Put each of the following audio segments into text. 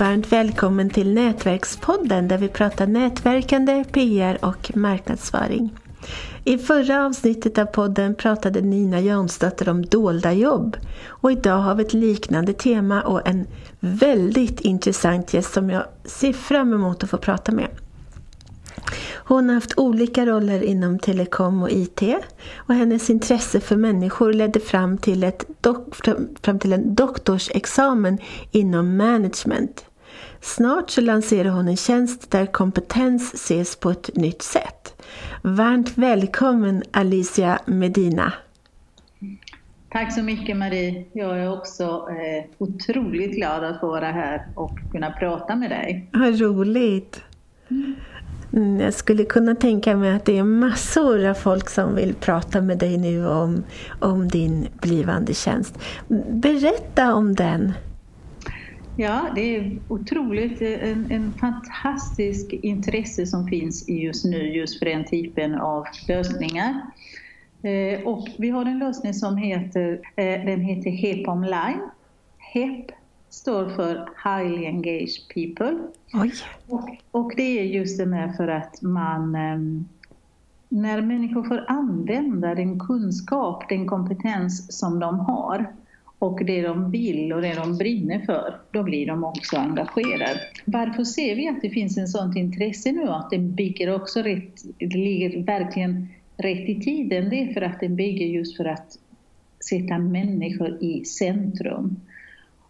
varmt välkommen till Nätverkspodden där vi pratar nätverkande, PR och marknadsföring. I förra avsnittet av podden pratade Nina Jansdotter om dolda jobb och idag har vi ett liknande tema och en väldigt intressant gäst som jag ser fram emot att få prata med. Hon har haft olika roller inom telekom och IT och hennes intresse för människor ledde fram till, ett fram till en doktorsexamen inom management. Snart så lanserar hon en tjänst där kompetens ses på ett nytt sätt. Varmt välkommen Alicia Medina. Tack så mycket Marie. Jag är också eh, otroligt glad att få vara här och kunna prata med dig. Vad roligt. Mm, jag skulle kunna tänka mig att det är massor av folk som vill prata med dig nu om, om din blivande tjänst. Berätta om den. Ja, det är otroligt, en, en fantastisk intresse som finns just nu just för den typen av lösningar. Eh, och vi har en lösning som heter, eh, den heter HEP online. HEP står för Highly Engaged People. Och, och, det är just det med för att man ehm, när människor får använda den kunskap, den kompetens som de har och det de vill och det de brinner för, då blir de också engagerade. Varför ser vi att det finns en sånt intresse nu, att den bygger också rätt, det ligger verkligen rätt i tiden? Det är för att den bygger just för att sätta människor i centrum.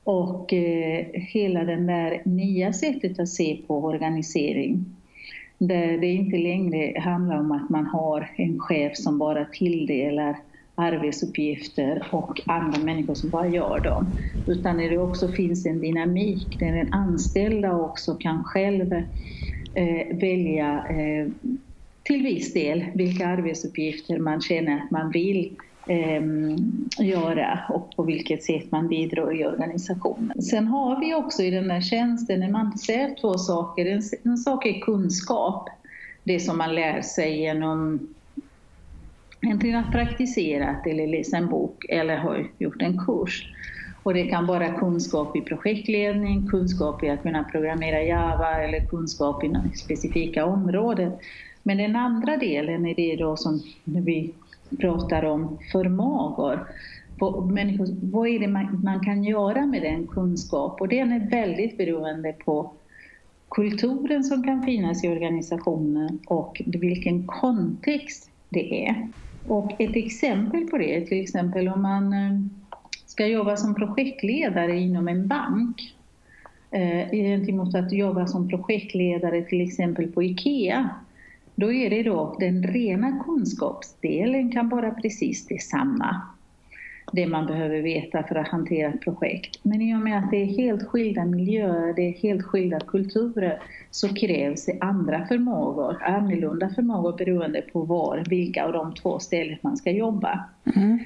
Och eh, hela det där nya sättet att se på organisering, där det inte längre handlar om att man har en chef som bara tilldelar arbetsuppgifter och andra människor som bara gör dem. Utan det också finns en dynamik där den anställda också kan själv eh, välja eh, till viss del vilka arbetsuppgifter man känner att man vill eh, göra och på vilket sätt man bidrar i organisationen. Sen har vi också i den här tjänsten, när man ser två saker, en, en sak är kunskap, det som man lär sig genom antingen att praktiserat eller läst en bok eller har gjort en kurs. Och det kan vara kunskap i projektledning, kunskap i att kunna programmera Java eller kunskap i specifika områden. Men den andra delen är det då som vi pratar om förmågor. Människor, vad är det man, man kan göra med den kunskap? Och den är väldigt beroende på kulturen som kan finnas i organisationen och vilken kontext det är. Och ett exempel på det, till exempel om man eh, ska jobba som projektledare inom en bank eh, gentemot att jobba som projektledare till exempel på IKEA då är det då den rena kunskapsdelen kan vara precis detsamma. Det man behöver veta för att hantera ett projekt. Men i och med att det är helt skilda miljöer, det är helt skilda kulturer, så krävs det andra förmågor, annorlunda förmågor beroende på var, vilka av de två ställen man ska jobba. Mm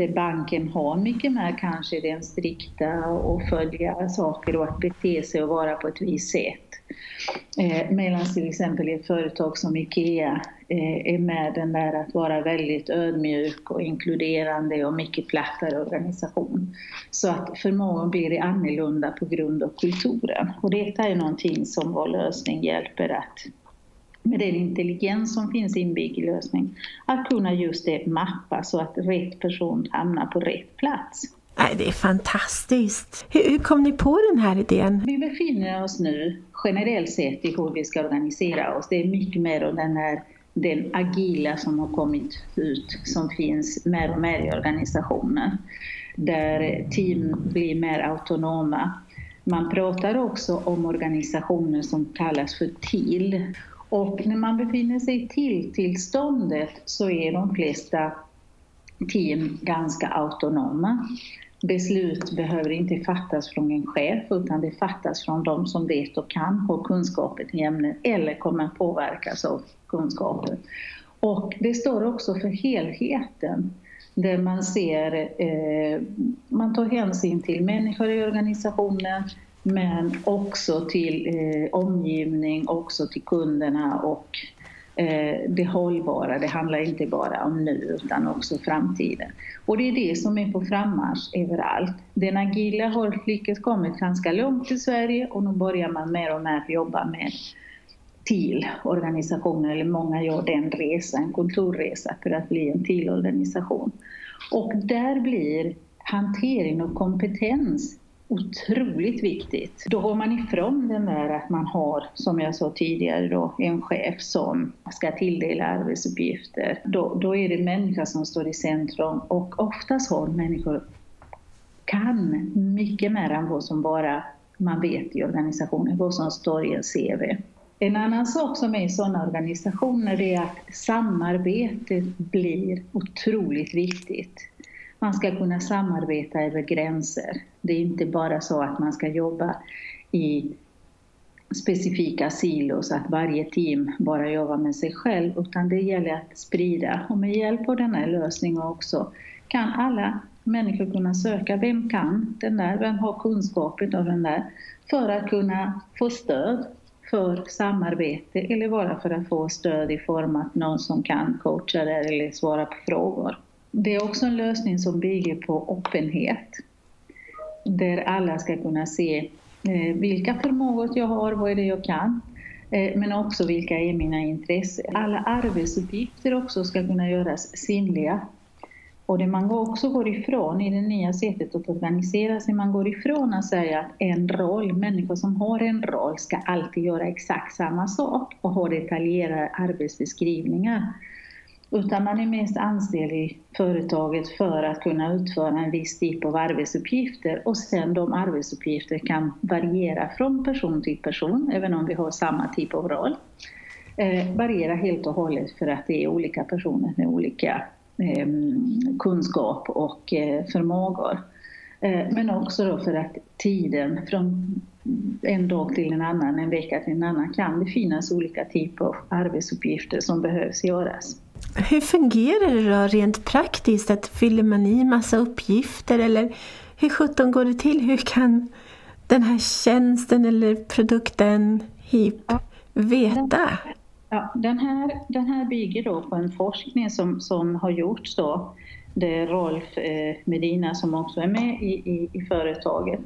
där banken har mycket mer kanske den strikta och följa saker och att bete sig och vara på ett visst sätt. Eh, Medan till exempel ett företag som IKEA eh, är med den där att vara väldigt ödmjuk och inkluderande och mycket plattare organisation. Så att förmågan blir annorlunda på grund av kulturen. Och detta är någonting som vår lösning hjälper att med den intelligens som finns inbyggd i lösningen, att kunna just det mappa så att rätt person hamnar på rätt plats. Nej, det är fantastiskt! Hur, hur kom ni på den här idén? Vi befinner oss nu generellt sett i hur vi ska organisera oss. Det är mycket mer av den här den agila som har kommit ut, som finns mer och mer i organisationen. Där team blir mer autonoma. Man pratar också om organisationer som kallas för TIL och när man befinner sig i till-tillståndet så är de flesta team ganska autonoma. Beslut behöver inte fattas från en chef utan det fattas från de som vet och kan, har kunskapen i ämnet eller kommer att påverkas av kunskapen. Och det står också för helheten där man ser, eh, man tar hänsyn till människor i organisationen, men också till eh, omgivning, också till kunderna och Eh, det hållbara. Det handlar inte bara om nu utan också framtiden. Och det är det som är på frammarsch överallt. Den agila har lyckats kommit ganska långt i Sverige och nu börjar man mer och mer jobba med till organisationer, eller många gör den resan, en kulturresa för att bli en till organisation. Och där blir hantering och kompetens otroligt viktigt. Då går man ifrån den där att man har, som jag sa tidigare, då, en chef som ska tilldela arbetsuppgifter. Då, då är det människan som står i centrum och oftast har människor kan mycket mer än vad som bara man vet i organisationen, vad som står i en CV. En annan sak som är i sådana organisationer är att samarbetet blir otroligt viktigt. Man ska kunna samarbeta över gränser. Det är inte bara så att man ska jobba i specifika silos, att varje team bara jobbar med sig själv, utan det gäller att sprida. Och med hjälp av den här lösningen också kan alla människor kunna söka, vem kan den där, vem har kunskapen av den där, för att kunna få stöd för samarbete eller bara för att få stöd i form av någon som kan coacha där eller svara på frågor. Det är också en lösning som bygger på öppenhet. Där alla ska kunna se eh, vilka förmågor jag har, vad är det jag kan, eh, men också vilka är mina intressen. Alla arbetsuppgifter också ska kunna göras synliga. Och det man också går ifrån i det nya sättet att organisera sig, man går ifrån att säga att en roll, människor som har en roll ska alltid göra exakt samma sak och ha detaljerade arbetsbeskrivningar. Utan man är mest anställd i företaget för att kunna utföra en viss typ av arbetsuppgifter och sen de arbetsuppgifter kan variera från person till person, även om vi har samma typ av roll. Eh, variera helt och hållet för att det är olika personer med olika eh, kunskap och eh, förmågor. Eh, men också då för att tiden från en dag till en annan, en vecka till en annan, kan det finnas olika typer av arbetsuppgifter som behövs göras. Hur fungerar det då rent praktiskt? Att fyller man i massa uppgifter eller hur sjutton går det till? Hur kan den här tjänsten eller produkten HIP ja, veta? Ja, den, här, den här bygger då på en forskning som, som har gjorts då. Det är Rolf eh, Medina som också är med i, i, i företaget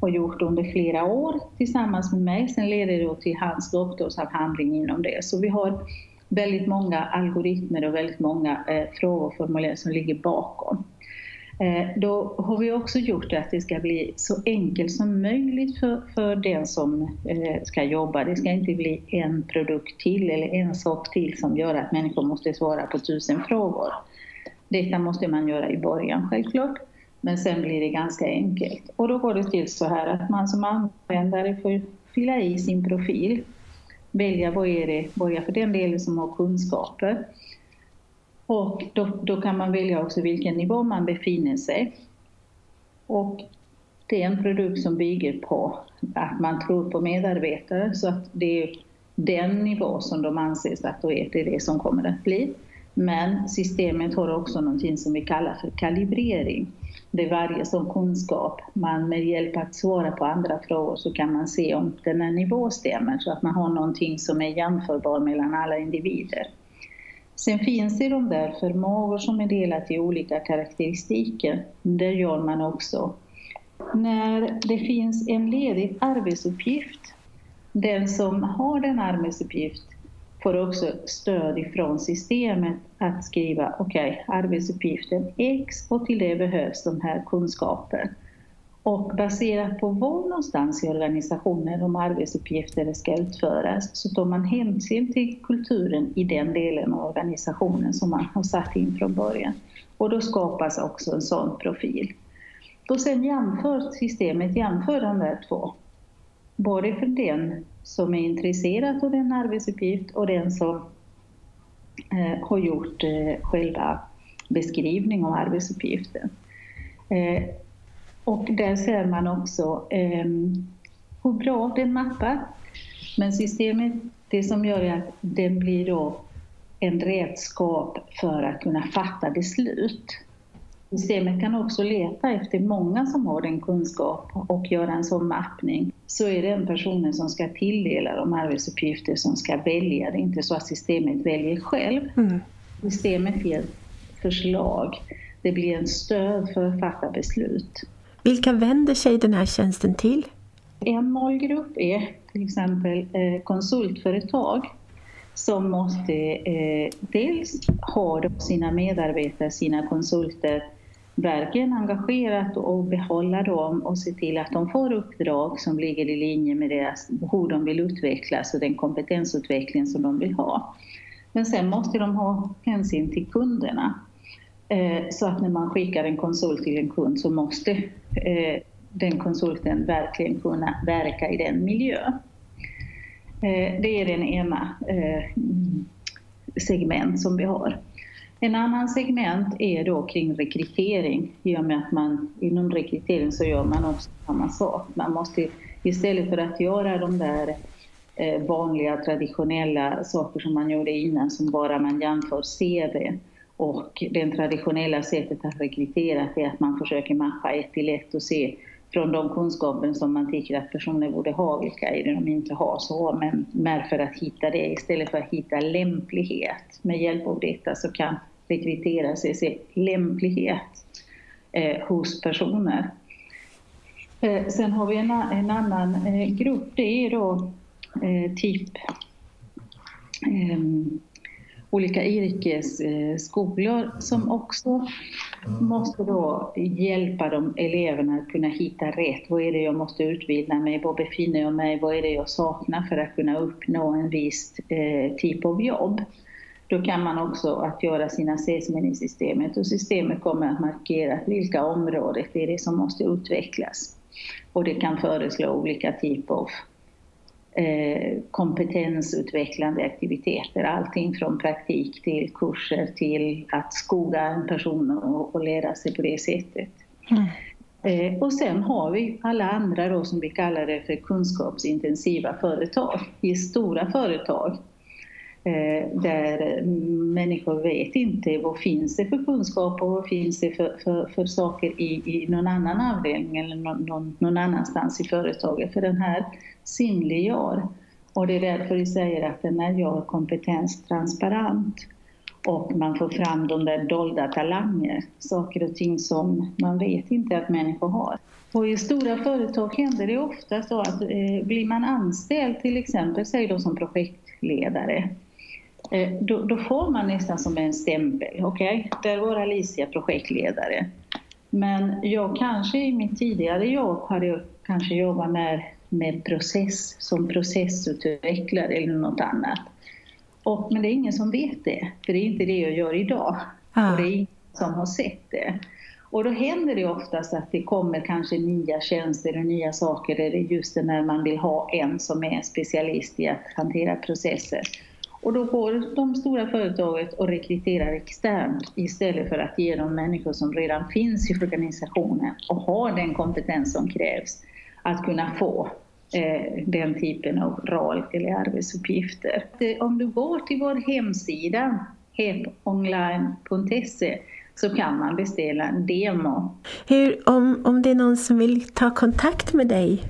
har gjort under flera år tillsammans med mig. Sen leder det till hans doktorsavhandling inom det. Så vi har väldigt många algoritmer och väldigt många eh, frågeformulär som ligger bakom. Eh, då har vi också gjort det att det ska bli så enkelt som möjligt för, för den som eh, ska jobba. Det ska inte bli en produkt till eller en sak till som gör att människor måste svara på tusen frågor. Detta måste man göra i början självklart, men sen blir det ganska enkelt. Och då går det till så här att man som användare får fylla i sin profil välja vad är det, vad är för den delen som har kunskaper. Och då, då kan man välja också vilken nivå man befinner sig. Och det är en produkt som bygger på att man tror på medarbetare så att det är den nivå som de anser att då är det det som kommer att bli. Men systemet har också någonting som vi kallar för kalibrering. Det varje som kunskap. Man med hjälp att svara på andra frågor så kan man se om den här nivån stämmer så att man har någonting som är jämförbart mellan alla individer. Sen finns det de där förmågor som är delat i olika karaktäristiker. Det gör man också. När det finns en ledig arbetsuppgift, den som har den arbetsuppgift får också stöd ifrån systemet att skriva okej, okay, arbetsuppgiften X och till det behövs de här kunskaperna. Och baserat på var någonstans i organisationen de arbetsuppgifterna ska utföras så tar man hänsyn till kulturen i den delen av organisationen som man har satt in från början. Och då skapas också en sån profil. Och sen jämför systemet jämför de där två. Både för den som är intresserad av den arbetsuppgift och den som eh, har gjort eh, själva beskrivningen av arbetsuppgiften. Eh, och där ser man också eh, hur bra den mappar. Men systemet, det som gör är att den blir då en redskap för att kunna fatta beslut. Systemet kan också leta efter många som har den kunskap och göra en sån mappning så är den personen som ska tilldela de arbetsuppgifter som ska välja. Det är inte så att systemet väljer själv. Mm. Systemet ger förslag. Det blir en stöd för att fatta beslut. Vilka vänder sig den här tjänsten till? En målgrupp är till exempel eh, konsultföretag som måste eh, dels ha sina medarbetare, sina konsulter verkligen engagerat och behålla dem och se till att de får uppdrag som ligger i linje med deras, hur de vill utvecklas och den kompetensutveckling som de vill ha. Men sen måste de ha hänsyn till kunderna. Eh, så att när man skickar en konsult till en kund så måste eh, den konsulten verkligen kunna verka i den miljön. Eh, det är den ena segment som vi har. En annan segment är då kring rekrytering i och med att man inom rekrytering så gör man också samma sak. Man måste istället för att göra de där eh, vanliga traditionella saker som man gjorde innan som bara man jämför CV och det traditionella sättet att rekrytera är att man försöker matcha ett till ett och se från de kunskaper som man tycker att personer borde ha, vilka är det de inte har, så men mer för att hitta det istället för att hitta lämplighet. Med hjälp av detta så kan rekrytera sig se lämplighet eh, hos personer. Eh, sen har vi en, en annan eh, grupp, det är då eh, typ ehm, olika yrkesskolor som också måste då hjälpa de eleverna att kunna hitta rätt. Vad är det jag måste utbilda mig? Var befinner jag mig? Vad är det jag saknar för att kunna uppnå en viss eh, typ av jobb? Då kan man också att göra sina assessment i systemet och systemet kommer att markera vilka områden det är det som måste utvecklas. Och det kan föreslå olika typer av Eh, kompetensutvecklande aktiviteter. Allting från praktik till kurser till att skoga en person och, och leda sig på det sättet. Mm. Eh, och sen har vi alla andra då som vi kallar det för kunskapsintensiva företag. Det är stora företag Eh, där människor vet inte vad finns det för kunskap och vad finns det för, för, för saker i, i någon annan avdelning eller någon, någon, någon annanstans i företaget. För den här synliggör. Och det är därför vi säger att den här gör kompetens transparent. Och man får fram de där dolda talanger, saker och ting som man vet inte att människor har. Och i stora företag händer det ofta så att eh, blir man anställd till exempel, säg då som projektledare, då, då, får man nästan som en stämpel. Okej, okay? där var Alicia projektledare. Men jag kanske i mitt tidigare jobb hade jag kanske jobbat med, med process, som processutvecklare eller något annat. Och, men det är ingen som vet det, för det är inte det jag gör idag. Ah. Och det är ingen som har sett det. Och då händer det oftast att det kommer kanske nya tjänster och nya saker, är just det när man vill ha en som är specialist i att hantera processer. Och då går de stora företaget och rekryterar externt istället för att ge de människor som redan finns i organisationen och har den kompetens som krävs att kunna få eh, den typen av roll eller arbetsuppgifter. Om du går till vår hemsida heponline.se så kan man beställa en demo. Hur, om, om det är någon som vill ta kontakt med dig,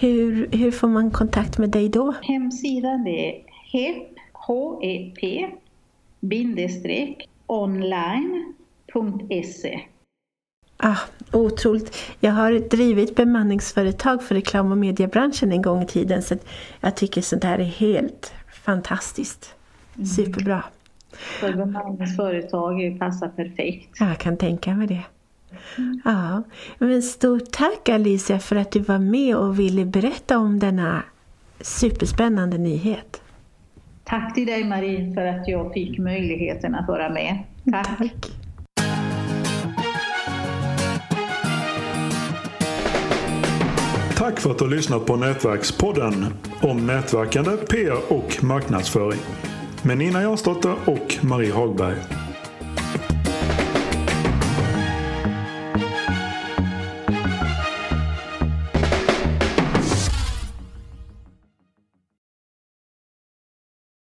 hur, hur får man kontakt med dig då? Hemsidan är hep hep-online.se. Ah, otroligt. Jag har drivit bemanningsföretag för reklam och mediebranschen en gång i tiden så jag tycker sånt här är helt fantastiskt. Mm. Superbra. För bemanningsföretag passar perfekt. Jag kan tänka mig det. Mm. Ja, men stort tack Alicia för att du var med och ville berätta om denna superspännande nyhet. Tack till dig Marie för att jag fick möjligheten att vara med. Tack. Tack. Tack för att du har lyssnat på Nätverkspodden om nätverkande, PR och marknadsföring med Nina Jansdotter och Marie Hagberg.